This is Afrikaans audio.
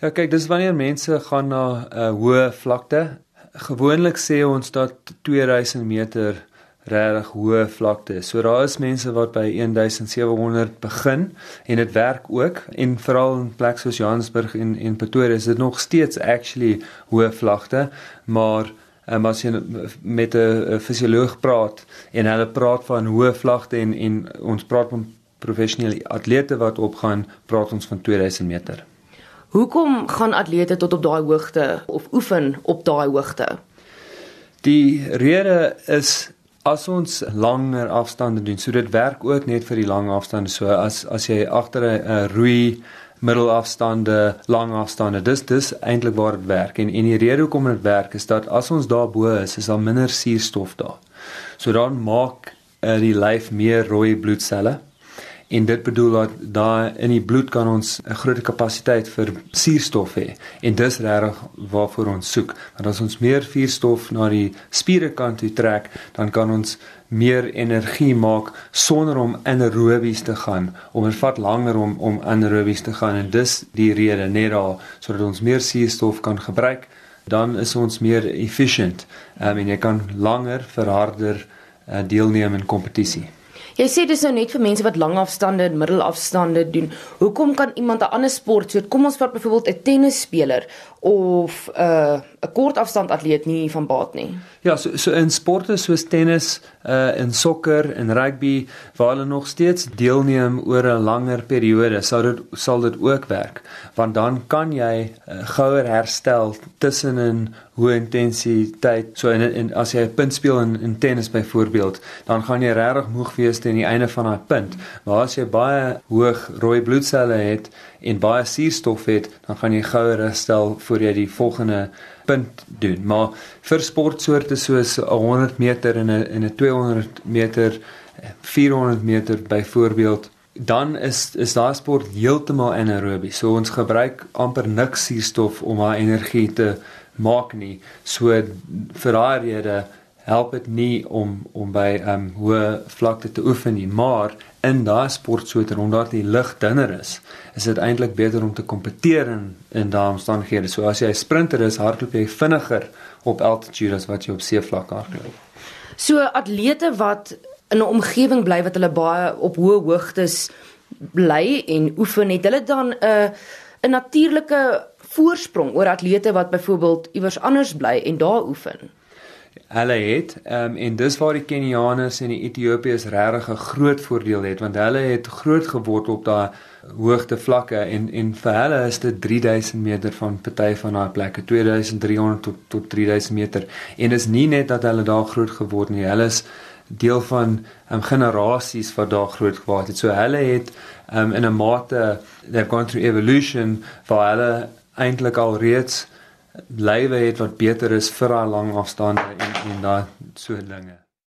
Ja, kyk, dis wanneer mense gaan na 'n uh, hoë vlakte. Gewoonlik sê ons dat 2000 meter regtig hoë vlakte. So daar is mense wat by 1700 begin en dit werk ook en veral in plekke soos Johannesburg en en Pretoria is dit nog steeds actually hoë vlakte, maar um, as jy met 'n fisioloog praat en hulle praat van hoë vlakte en en ons praat van professionele atlete wat opgaan, praat ons van 2000 meter. Hoekom gaan atlete tot op daai hoogte of oefen op daai hoogte? Die rede is as ons langer afstande doen, so dit werk ook net vir die lang afstande. So as as jy agter 'n roei middelafstande, lang afstande, dis dis eintlik waar dit werk. En en die rede hoekom dit werk is dat as ons daarbo is, is daar minder suurstof daar. So dan maak uh, die lyf meer rooi bloedselle en dit bedoel dat daar in die bloed kan ons 'n groot kapasiteit vir suurstof hê. En dis regtig waarvoor ons soek. Want as ons meer suurstof na die spiere kant toe trek dan kan ons meer energie maak sonder om anaerobies te gaan. Om dit vat langer om om anaerobies te gaan. En dis die rede net daar sodat ons meer suurstof kan gebruik dan is ons meer efficient. Um, en jy kan langer vir harder uh, deelneem in kompetisie Jy sê dis nou net vir mense wat langafstande en middelafstande doen. Hoekom kan iemand 'n ander sport, so kom ons vat byvoorbeeld 'n tennisspeler of 'n uh, 'n kortafstand atleet nie van baat nie? Ja, so so in sporte soos tennis, uh in sokker en rugby waar hulle nog steeds deelneem oor 'n langer periode, sou dit sal dit ook werk, want dan kan jy uh, gouer herstel tussen 'n hoë intensiteit. So in, in as jy 'n punt speel in in tennis byvoorbeeld, dan gaan jy regtig moeg wees teen die einde van daai punt. Maar as jy baie hoog rooi bloedselle het en baie suurstof het, dan gaan jy gouer herstel voor jy die volgende punt doen. Maar vir sportsoorte soos 'n 100 meter en 'n en 'n 200 meter, 400 meter byvoorbeeld dan is is daai sport heeltemal anaerobies. So ons gebruik amper niks suurstof om haar energie te maak nie. So vir daai rede help dit nie om om by ehm um, hoë vlakte te oefen nie, maar in daai sportsoorte omdat die lug dunner is, is dit eintlik beter om te kompeteer in in daai omstandighede. So as jy 'n sprinter is, hardloop jy vinniger op altitude as wat jy op seevlak hardloop. So atlete wat in 'n omgewing bly wat hulle baie op hoë hoogtes bly en oefen, het hulle dan 'n 'n natuurlike voorsprong oor atlete wat byvoorbeeld iewers anders bly en daar oefen hulle het um, en dis waar die Kenianers en die Ethiopiërs regtig 'n groot voordeel het want hulle het groot geword op daai hoogte vlakke en en vir hulle is dit 3000 meter van party van daai plekke 2300 tot tot 3000 meter. En is nie net dat hulle daar groot geword nie hulle is deel van um, generasies wat daar groot geword het. So hulle het um, in 'n mate they've gone through evolution waar hulle eintlik al reeds lywe het wat beter is vir daai lang afstande en en daai so dinge.